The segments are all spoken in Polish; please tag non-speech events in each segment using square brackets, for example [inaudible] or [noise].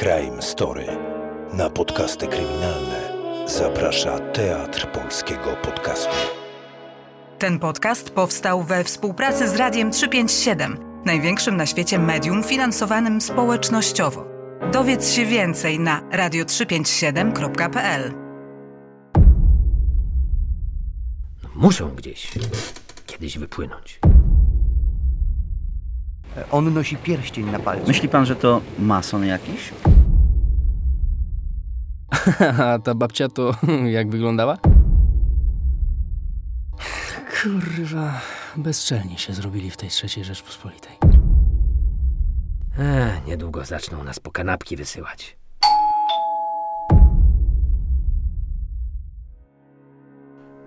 Crime Story. Na podcasty kryminalne zaprasza Teatr Polskiego Podcastu. Ten podcast powstał we współpracy z Radiem 357, największym na świecie medium finansowanym społecznościowo. Dowiedz się więcej na radio357.pl. Muszą gdzieś kiedyś wypłynąć. On nosi pierścień na palcu. Myśli pan, że to mason jakiś? [laughs] A ta babcia to [laughs] jak wyglądała? Kurwa, bezczelni się zrobili w tej trzeciej Rzeczpospolitej. Ech, niedługo zaczną nas po kanapki wysyłać.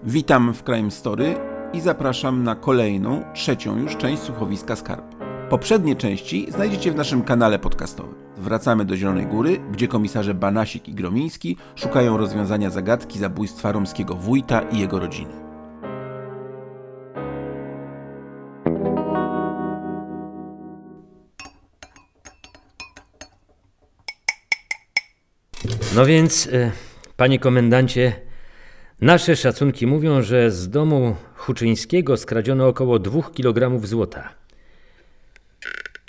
Witam w Crime Story i zapraszam na kolejną, trzecią już część słuchowiska Skarb. Poprzednie części znajdziecie w naszym kanale podcastowym. Wracamy do Zielonej Góry, gdzie komisarze Banasik i Gromiński szukają rozwiązania zagadki zabójstwa romskiego wójta i jego rodziny. No więc, e, panie komendancie, nasze szacunki mówią, że z domu Huczyńskiego skradziono około 2 kg złota.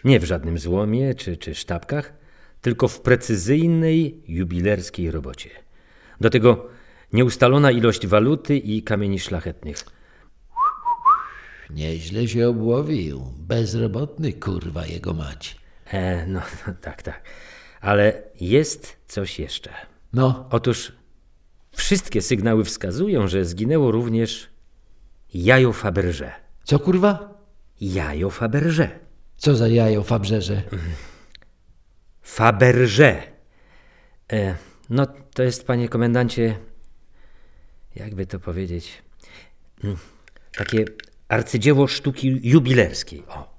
Nie w żadnym złomie czy, czy sztabkach, tylko w precyzyjnej, jubilerskiej robocie. Do tego nieustalona ilość waluty i kamieni szlachetnych. Nieźle się obłowił. Bezrobotny kurwa jego mać. E, no, no tak, tak. Ale jest coś jeszcze. No, Otóż wszystkie sygnały wskazują, że zginęło również jajo Faberże. co kurwa? Jajo Faberże. Co za jajo Fabrzeże? Faberże. E, no, to jest, panie komendancie, jakby to powiedzieć, mm, takie arcydzieło sztuki jubilerskiej. O.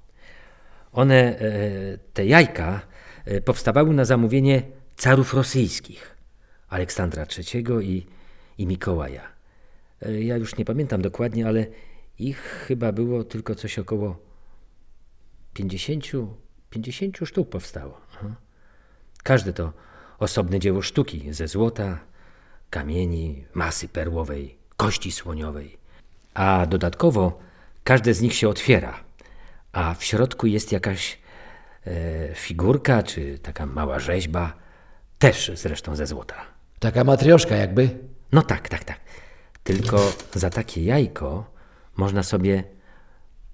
One, e, te jajka, e, powstawały na zamówienie carów rosyjskich, Aleksandra III i, i Mikołaja. E, ja już nie pamiętam dokładnie, ale ich chyba było tylko coś około 50, 50 sztuk powstało. Aha. Każde to osobne dzieło sztuki ze złota, kamieni, masy perłowej, kości słoniowej. A dodatkowo każde z nich się otwiera, a w środku jest jakaś e, figurka czy taka mała rzeźba, też zresztą ze złota. Taka matrioszka jakby. No tak, tak, tak. Tylko za takie jajko można sobie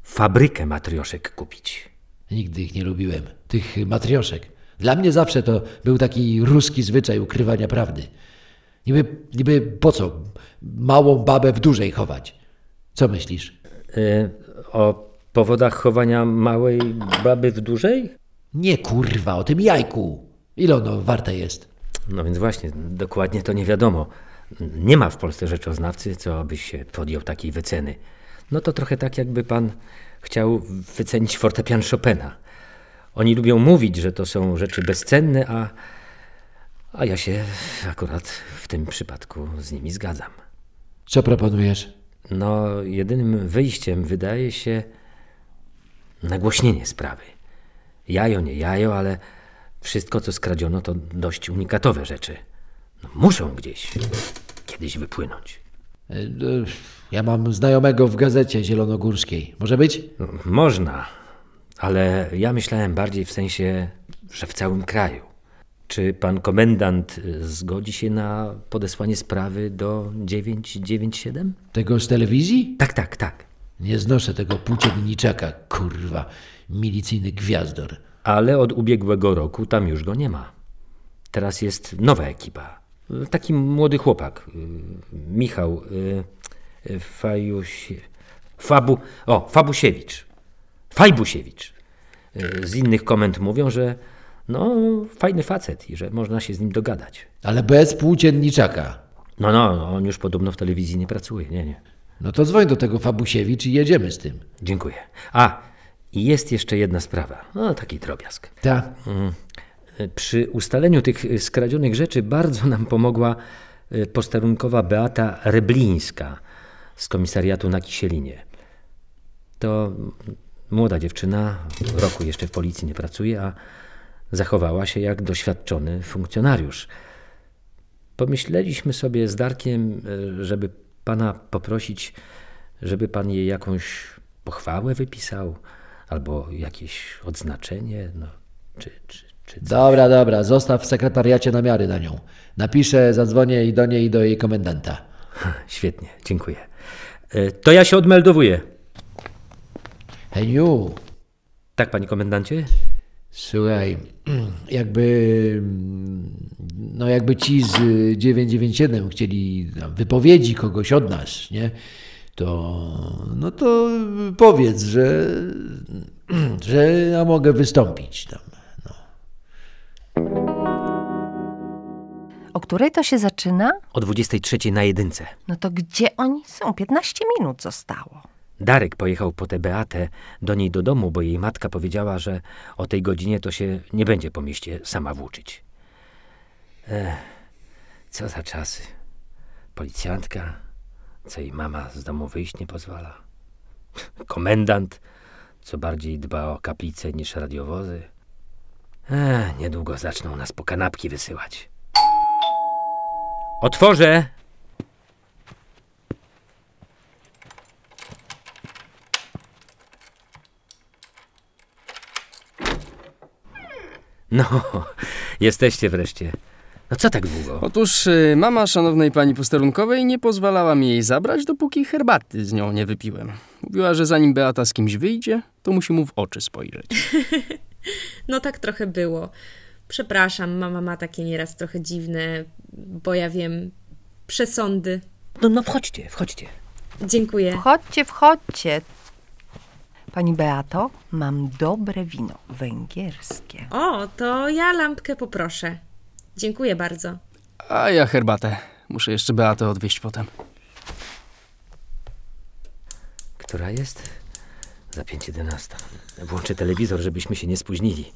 fabrykę matrioszek kupić. Nigdy ich nie lubiłem. Tych matrioszek. Dla mnie zawsze to był taki ruski zwyczaj ukrywania prawdy. Niby, niby po co małą babę w dużej chować? Co myślisz? E, o powodach chowania małej baby w dużej? Nie kurwa, o tym jajku. Ile ono warte jest? No więc właśnie, dokładnie to nie wiadomo. Nie ma w Polsce rzeczoznawcy, co by się podjął takiej wyceny. No to trochę tak, jakby pan chciał wycenić fortepian Chopina. Oni lubią mówić, że to są rzeczy bezcenne, a, a ja się akurat w tym przypadku z nimi zgadzam. Co proponujesz? No, jedynym wyjściem wydaje się nagłośnienie sprawy. Jajo, nie jajo, ale wszystko, co skradziono, to dość unikatowe rzeczy. No, muszą gdzieś kiedyś wypłynąć. Ja mam znajomego w gazecie zielonogórskiej. Może być? No, można, ale ja myślałem bardziej w sensie, że w całym kraju. Czy pan komendant zgodzi się na podesłanie sprawy do 997? Tego z telewizji? Tak, tak, tak. Nie znoszę tego płócienniczaka, kurwa. Milicyjny gwiazdor. Ale od ubiegłego roku tam już go nie ma. Teraz jest nowa ekipa. Taki młody chłopak, y, Michał y, y, Fajuś... Fabu... O, Fabusiewicz. Fajbusiewicz. Z innych komend mówią, że no, fajny facet i że można się z nim dogadać. Ale bez płócienniczaka. No, no, on już podobno w telewizji nie pracuje, nie, nie. No to dzwoń do tego Fabusiewicz i jedziemy z tym. Dziękuję. A, i jest jeszcze jedna sprawa. No, taki drobiazg. Ta. Przy ustaleniu tych y, skradzionych rzeczy bardzo nam pomogła y, posterunkowa Beata Reblińska z komisariatu na Kisielinie. To młoda dziewczyna, roku jeszcze w policji nie pracuje, a Zachowała się jak doświadczony funkcjonariusz. Pomyśleliśmy sobie z Darkiem, e, żeby pana poprosić, żeby pan jej jakąś pochwałę wypisał, albo jakieś odznaczenie, no, czy, czy, czy coś. Dobra, dobra, zostaw w sekretariacie namiary na nią. Napiszę, zadzwonię i do niej i do jej komendanta. [laughs] Świetnie, dziękuję. E, To ja się odmeldowuję. Heniu, Tak, panie komendancie? słuchaj, [clears throat] jakby, no jakby ci z y, 997 chcieli wypowiedzi kogoś od nas, nie? To, no to powiedz, że, [clears throat] że ja mogę wystąpić tam. O której to się zaczyna? O 23 na jedynce. No to gdzie oni są? 15 minut zostało. Darek pojechał po tę Beatę do niej do domu, bo jej matka powiedziała, że o tej godzinie to się nie będzie po mieście sama włóczyć. Ech, co za czasy. Policjantka, co jej mama z domu wyjść nie pozwala. Komendant, co bardziej dba o kaplice niż radiowozy. Ech, niedługo zaczną nas po kanapki wysyłać. Otworzę! No, [laughs] jesteście wreszcie. No co tak długo? Otóż y, mama szanownej pani posterunkowej nie pozwalała mi jej zabrać, dopóki herbaty z nią nie wypiłem. Mówiła, że zanim Beata z kimś wyjdzie, to musi mu w oczy spojrzeć. [laughs] No tak trochę było. Przepraszam, mama ma takie nieraz trochę dziwne, bo ja wiem, przesądy. No, no wchodźcie, wchodźcie. Dziękuję. Wchodźcie, wchodźcie. Pani Beato, mam dobre wino węgierskie. O, to ja lampkę poproszę. Dziękuję bardzo. A ja herbatę. Muszę jeszcze Beatę odwieźć potem. Która jest? Za 5.11. Włączę telewizor, żebyśmy się nie spóźnili.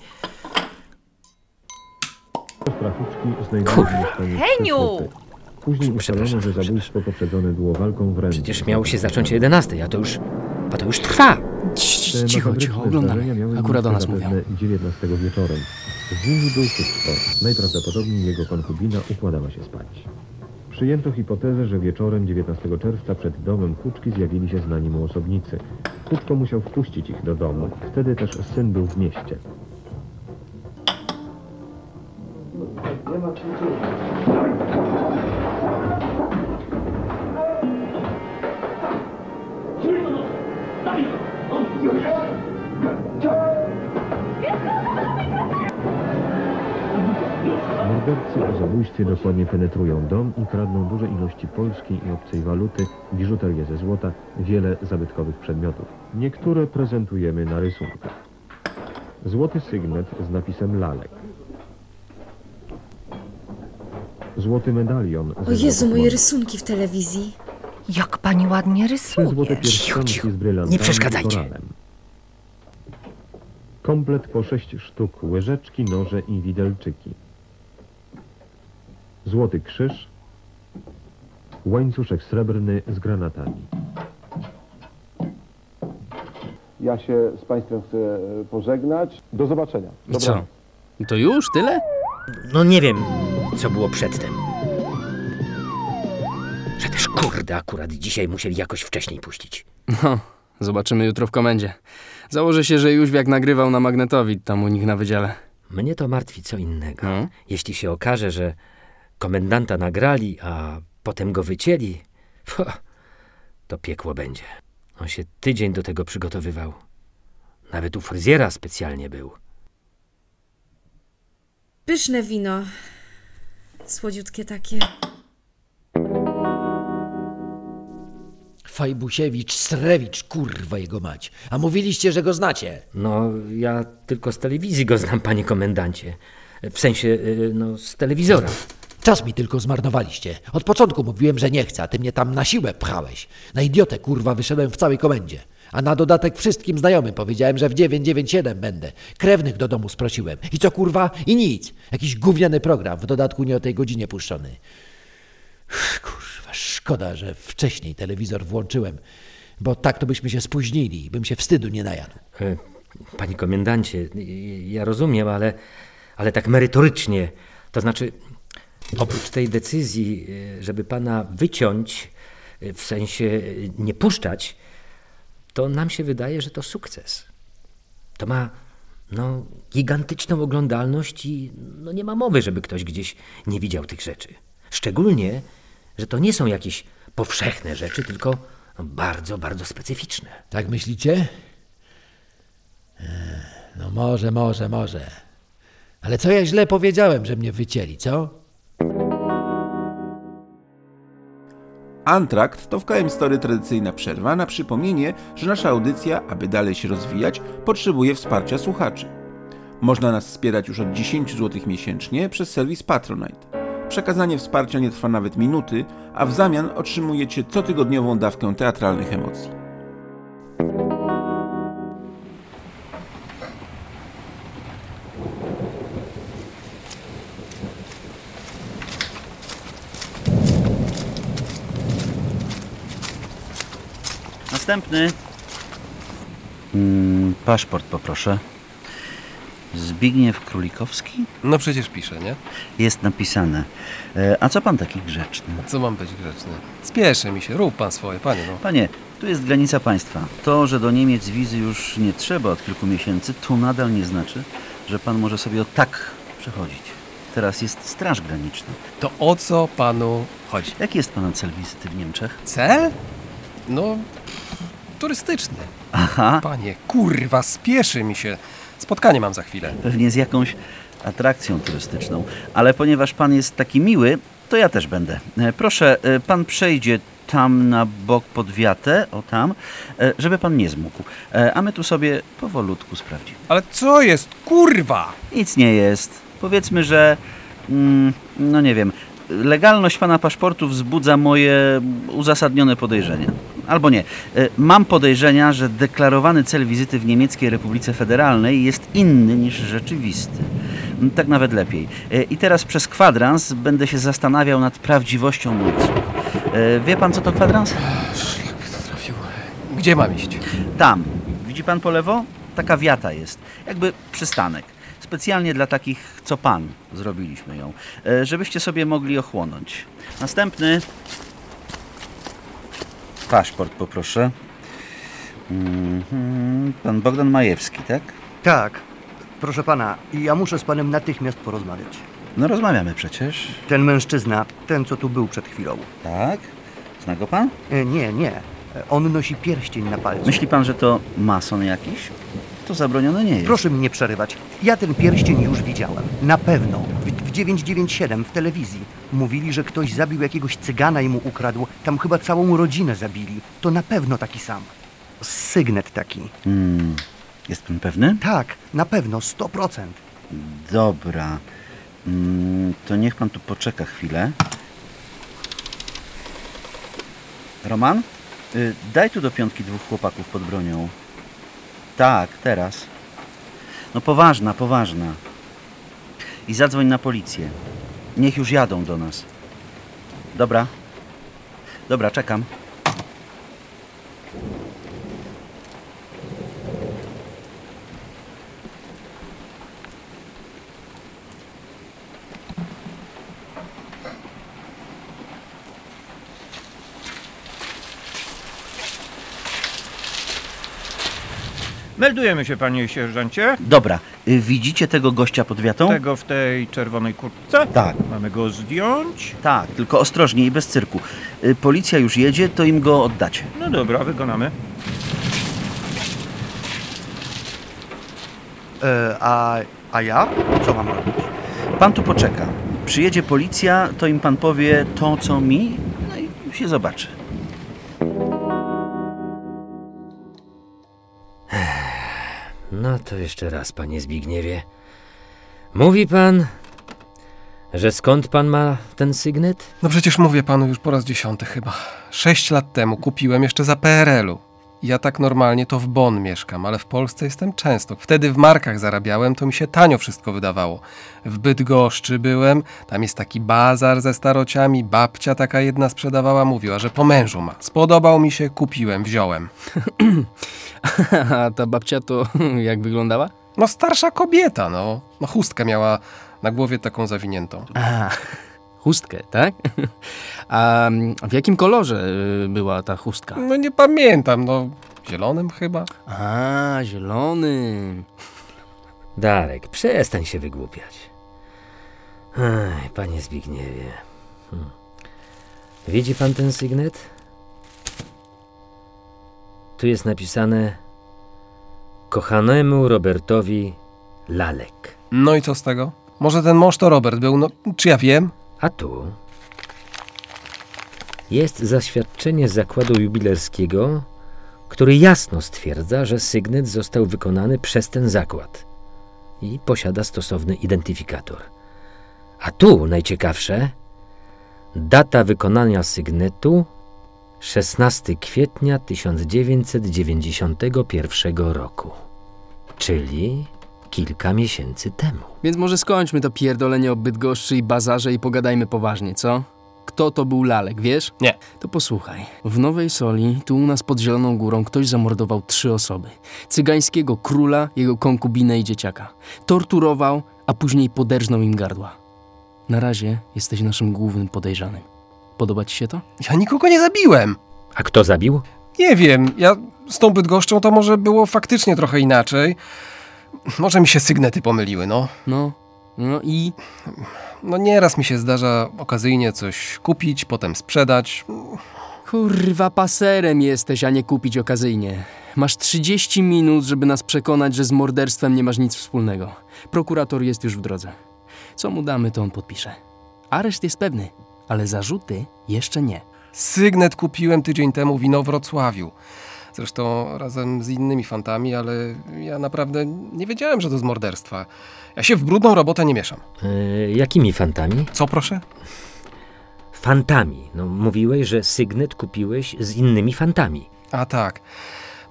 Kurwa. Heniu! Później ustalono, Przepraszam, że zabójstwo poprzedzone było walką wręcz. Przecież miało się zacząć o 11, a to już... a to już trwa. Cii, Cicho, cicho, oglądamy. Akurat o nas mówią. 19 wieczorem. Z nimi był Kuczko. Najprawdopodobniej jego konkubina układała się spać. Przyjęto hipotezę, że wieczorem 19 czerwca przed domem Kuczki zjawili się znani mu osobnicy. Kuczko musiał wpuścić ich do domu. Wtedy też syn był w mieście. Mordercy o zabójstwie dokładnie penetrują dom i kradną duże ilości polskiej i obcej waluty, biżuterię ze złota, wiele zabytkowych przedmiotów. Niektóre prezentujemy na rysunkach. Złoty sygnet z napisem Lalek. Złoty medalion O Jezu, moje rysunki w telewizji. Jak pani ładnie rysuje. cicho. z brylantami Nie przeszkadzajcie. Komplet po sześć sztuk, łyżeczki, noże i widelczyki. Złoty krzyż. Łańcuszek srebrny z granatami. Ja się z Państwem chcę e, pożegnać. Do zobaczenia. I co? To już? Tyle? No nie wiem, co było przedtem. Że też kurde akurat dzisiaj musieli jakoś wcześniej puścić. No, zobaczymy jutro w komendzie. Założę się, że Jóźwiak nagrywał na magnetowid tam u nich na wydziale. Mnie to martwi co innego. No. Jeśli się okaże, że komendanta nagrali, a potem go wycięli, to piekło będzie. On się tydzień do tego przygotowywał. Nawet u fryzjera specjalnie był. Pyszne wino. Słodziutkie takie. Fajbusiewicz, Strewicz, kurwa jego mać. A mówiliście, że go znacie. No, ja tylko z telewizji go znam, panie komendancie. W sensie, y, no, z telewizora. Czas mi tylko zmarnowaliście. Od początku mówiłem, że nie chcę, a ty mnie tam na siłę pchałeś. Na idiotę, kurwa, wyszedłem w całej komendzie. A na dodatek wszystkim znajomym powiedziałem, że w 997 będę. Krewnych do domu sprosiłem. I co, kurwa? I nic. Jakiś gówniany program, w dodatku nie o tej godzinie puszczony. Kurwa, szkoda, że wcześniej telewizor włączyłem, bo tak to byśmy się spóźnili i bym się wstydu nie najadł. E, Panie komendancie, y, ja rozumiem, ale, ale tak merytorycznie. To znaczy, oprócz tej decyzji, y, żeby pana wyciąć, w sensie nie puszczać, to nam się wydaje, że to sukces. To ma no, gigantyczną oglądalność i no, nie ma mowy, żeby ktoś gdzieś nie widział tych rzeczy. Szczególnie, że to nie są jakieś powszechne rzeczy, tylko bardzo, bardzo specyficzne. Tak myślicie? Ech, No może, może, może. Ale co ja źle powiedziałem, że mnie wycięli, co? Antrakt to w KM Story tradycyjna przerwa na przypomnienie, że nasza audycja, aby dalej się rozwijać, potrzebuje wsparcia słuchaczy. Można nas wspierać już od 10 zł miesięcznie przez serwis Patronite. Przekazanie wsparcia nie trwa nawet minuty, a w zamian otrzymujecie cotygodniową dawkę teatralnych emocji. Następny. Mm, paszport poproszę. Zbigniew Królikowski? No przecież pisze, nie? Jest napisane. E, a co pan taki grzeczny? Co mam być grzeczny? Spieszę mi się, rób pan swoje, panie, no. Panie, tu jest granica państwa. To, że do Niemiec wizy już nie trzeba od kilku miesięcy, to nadal nie znaczy, że pan może sobie o tak przechodzić. Teraz jest Straż Graniczna. To o co panu chodzi? Jaki jest pana cel wizyty w Niemczech? Cel? No, turystyczny. Aha. Panie, kurwa, spieszy mi się. Spotkanie mam za chwilę. Pewnie z jakąś atrakcją turystyczną. Ale ponieważ pan jest taki miły, to ja też będę. E, Proszę, e, pan przejdzie tam na bok pod wiatę, o tam, e, żeby pan nie zmógł. E, A my tu sobie powolutku sprawdzimy. Ale co jest, kurwa? Nic nie jest. Powiedzmy, że. Mm, no nie wiem. Legalność pana paszportu wzbudza moje uzasadnione podejrzenia. Albo nie. E, Mam podejrzenia, że deklarowany cel wizyty w Niemieckiej Republice Federalnej jest inny niż rzeczywisty. Mm, Tak nawet lepiej. E, I teraz przez kwadrans będę się zastanawiał nad prawdziwością słów. E, Wie pan, co to kwadrans? Trafił. Gdzie mam iść? Tam. Widzi pan po lewo? Taka wiata jest. Jakby przystanek. Specjalnie dla takich, co pan. Zrobiliśmy ją. Żebyście sobie mogli ochłonąć. Następny. Paszport poproszę. Mhm. Pan Bogdan Majewski, tak? Tak. Proszę pana, ja muszę z panem natychmiast porozmawiać. No rozmawiamy przecież. Ten mężczyzna, ten co tu był przed chwilą. Tak? Zna go pan? E, Nie, nie. E, On nosi pierścień na palcu. Myśli pan, że to mason jakiś? To zabronione nie jest. Proszę mi nie przerywać. Ja ten pierścień już widziałem. Na pewno. W, w 997 w telewizji. Mówili, że ktoś zabił jakiegoś cygana i mu ukradł. Tam chyba całą rodzinę zabili. To na pewno taki sam. Sygnet taki. Hmm. Jest pan pewny? Tak, na pewno, 100%. Dobra. Mm, To niech pan tu poczeka chwilę. Roman? Y, Daj tu do piątki dwóch chłopaków pod bronią. Tak, teraz. No poważna, poważna. I zadzwoń na policję. Niech już jadą do nas. Dobra. Dobra, czekam. Meldujemy się, panie sierżancie. Dobra. Y, Widzicie tego gościa pod wiatą? Tego w tej czerwonej kurtce? Tak. Mamy go zdjąć? Tak, tylko ostrożnie i bez cyrku. Y, Policja już jedzie, to im go oddacie. No dobra, wykonamy. E, a, a ja? Co mam robić? Pan tu poczeka. Przyjedzie policja, to im pan powie to, co mi, no i się zobaczy. No to jeszcze raz, panie Zbigniewie. Mówi pan, że skąd pan ma ten sygnet? No przecież mówię panu już po raz dziesiąty chyba. Sześć lat temu kupiłem jeszcze za PRL-u. Ja tak normalnie to w Bonn mieszkam, ale w Polsce jestem często. Wtedy w markach zarabiałem, to mi się tanio wszystko wydawało. W Bydgoszczy byłem, tam jest taki bazar ze starociami, babcia taka jedna sprzedawała, mówiła, że po mężu ma. Spodobał mi się, kupiłem, wziąłem. [laughs] A ta babcia to [laughs] jak wyglądała? No starsza kobieta, no. No chustkę miała na głowie taką zawiniętą. Chustkę, tak? [laughs] A mm, w jakim kolorze y, była ta chustka? No nie pamiętam, no zielonym chyba. A, zielonym. Darek, przestań się wygłupiać. Ej, panie Zbigniewie. Hmm. Widzi pan ten sygnet? Tu jest napisane kochanemu Robertowi Lalek. No i co z tego? Może ten mąż to Robert był, no czy ja wiem? A tu jest zaświadczenie zakładu jubilerskiego, który jasno stwierdza, że sygnet został wykonany przez ten zakład i posiada stosowny identyfikator. A tu najciekawsze data wykonania sygnetu 16 kwietnia 1991 roku, czyli kilka miesięcy temu. Więc może skończmy to pierdolenie o Bydgoszczy i bazarze i pogadajmy poważnie, co? Kto to był Lalek, wiesz? Nie. To posłuchaj. W Nowej Soli, tu u nas pod Zieloną Górą, ktoś zamordował trzy osoby. Cygańskiego króla, jego konkubinę i dzieciaka. Torturował, a później poderżnął im gardła. Na razie jesteś naszym głównym podejrzanym. Podoba ci się to? Ja nikogo nie zabiłem. A kto zabił? Nie wiem, ja z tą Bydgoszczą to może było faktycznie trochę inaczej. Może mi się sygnety pomyliły, no. No, no i? No nieraz mi się zdarza okazyjnie coś kupić, potem sprzedać. Kurwa, paserem jesteś, a nie kupić okazyjnie. Masz 30 minut, żeby nas przekonać, że z morderstwem nie masz nic wspólnego. Prokurator jest już w drodze. Co mu damy, to on podpisze. Areszt jest pewny, ale zarzuty jeszcze nie. Sygnet kupiłem tydzień temu w Inowrocławiu. Zresztą razem z innymi fantami, ale ja naprawdę nie wiedziałem, że to z morderstwa. Ja się w brudną robotę nie mieszam. E, jakimi fantami? Co proszę? Fantami. No, mówiłeś, że sygnet kupiłeś z innymi fantami. A tak.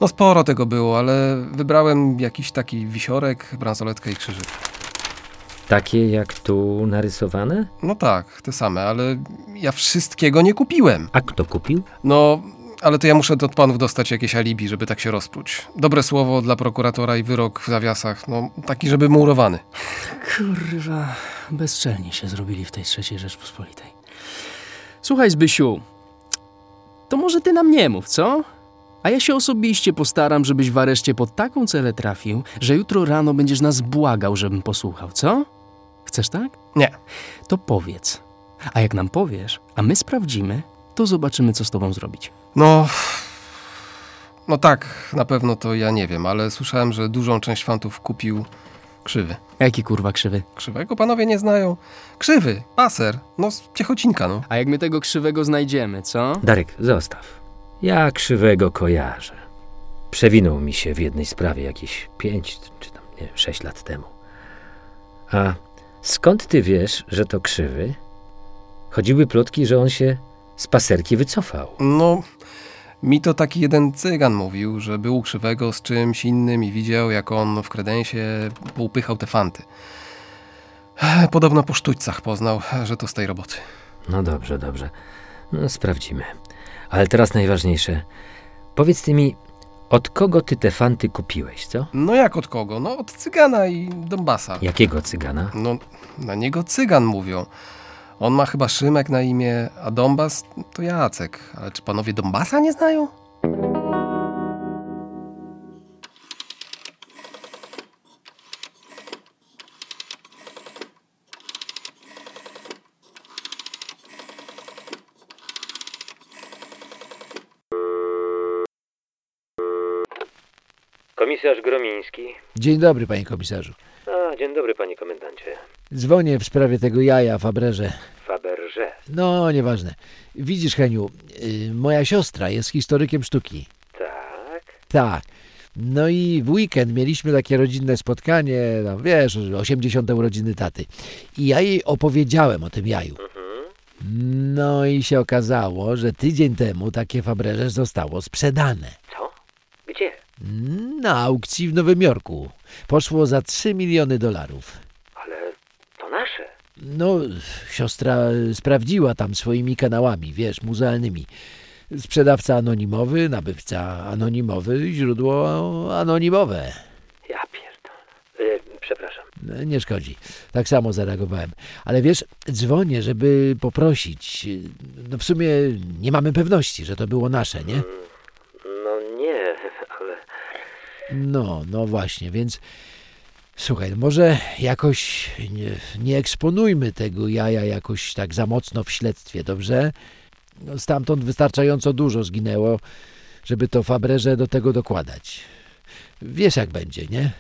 No sporo tego było, ale wybrałem jakiś taki wisiorek, bransoletkę i krzyżyk. Takie jak tu narysowane? No tak, te same, ale ja wszystkiego nie kupiłem. A kto kupił? No, ale to ja muszę od panów dostać jakieś alibi, żeby tak się rozpróć. Dobre słowo dla prokuratora i wyrok w zawiasach, no taki, żeby murowany. Kurwa, bezczelni się zrobili w tej trzeciej Rzeczpospolitej. Słuchaj, Zbysiu, to może ty nam nie mów, co? A ja się osobiście postaram, żebyś w areszcie pod taką celę trafił, że jutro rano będziesz nas błagał, żebym posłuchał, co? Chcesz tak? Nie. To powiedz. A jak nam powiesz, a my sprawdzimy, to zobaczymy, co z tobą zrobić. No. No tak, na pewno to ja nie wiem, ale słyszałem, że dużą część fantów kupił krzywy. Jaki kurwa krzywy? Krzywego panowie nie znają. Krzywy, paser, no z Ciechocinka, no. A jak my tego krzywego znajdziemy, co? Darek, zostaw. Ja krzywego kojarzę. Przewinął mi się w jednej sprawie jakieś pięć czy tam nie wiem, sześć lat temu. A skąd ty wiesz, że to krzywy? Chodziły plotki, że on się z paserki wycofał. No, mi to taki jeden cygan mówił, że był krzywego z czymś innym i widział, jak on w kredensie upychał te fanty. Podobno po sztućcach poznał, że to z tej roboty. No dobrze, dobrze. No, sprawdzimy. Ale teraz najważniejsze. Powiedz ty mi, od kogo ty te fanty kupiłeś, co? No jak od kogo? No od cygana i Donbasa. Jakiego cygana? No, na niego cygan mówią. On ma chyba Szymek na imię, a Donbas to Jacek. Ale czy panowie Donbasa nie znają? Komisarz Gromiński. Dzień dobry, panie komisarzu. Dzień dobry, panie komendancie. Dzwonię w sprawie tego jaja Faberze. Faberże. No, nieważne. Widzisz, Heniu, y, moja siostra jest historykiem sztuki. Tak? Tak. No i w weekend mieliśmy takie rodzinne spotkanie, no wiesz, 80. urodziny taty. I ja jej opowiedziałem o tym jaju. No i się okazało, że tydzień temu takie Faberże zostało sprzedane. Co? Gdzie? Na aukcji w Nowym Jorku. Poszło za 3 miliony dolarów. Ale to nasze. No, siostra sprawdziła tam swoimi kanałami, wiesz, muzealnymi. Sprzedawca anonimowy, nabywca anonimowy, źródło anonimowe. Ja pierdolę. No, nie szkodzi. Tak samo zareagowałem. Ale wiesz, dzwonię, żeby poprosić. No w sumie nie mamy pewności, że to było nasze, nie? Ale... No, no właśnie, więc słuchaj, może jakoś nie, nie eksponujmy tego jaja jakoś tak za mocno w śledztwie, dobrze? No, stamtąd wystarczająco dużo zginęło, żeby to Fabrerze do tego dokładać. Wiesz jak będzie, nie?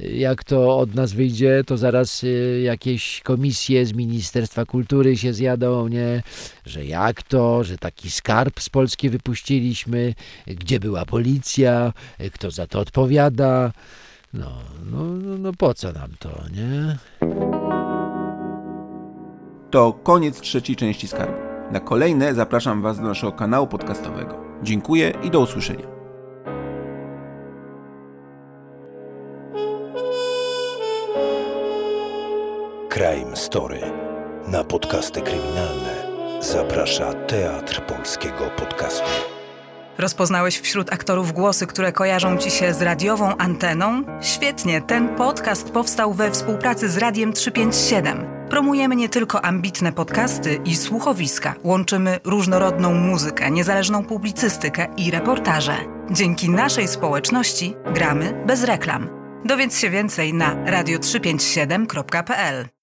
Jak to od nas wyjdzie, to zaraz y, jakieś komisje z Ministerstwa Kultury się zjadą, nie? Że jak to, że taki skarb z Polski wypuściliśmy, gdzie była policja, kto za to odpowiada. No, no, no, no po co nam to, nie? To koniec trzeciej części Skarbu. Na kolejne zapraszam Was do naszego kanału podcastowego. Dziękuję i do usłyszenia. Crime Story. Na podcasty kryminalne zaprasza Teatr Polskiego Podcastu. Rozpoznałeś wśród aktorów głosy, które kojarzą ci się z radiową anteną? Świetnie, ten podcast powstał we współpracy z Radiem 357. Promujemy nie tylko ambitne podcasty i słuchowiska, łączymy różnorodną muzykę, niezależną publicystykę i reportaże. Dzięki naszej społeczności gramy bez reklam. Dowiedz się więcej na radio357.pl.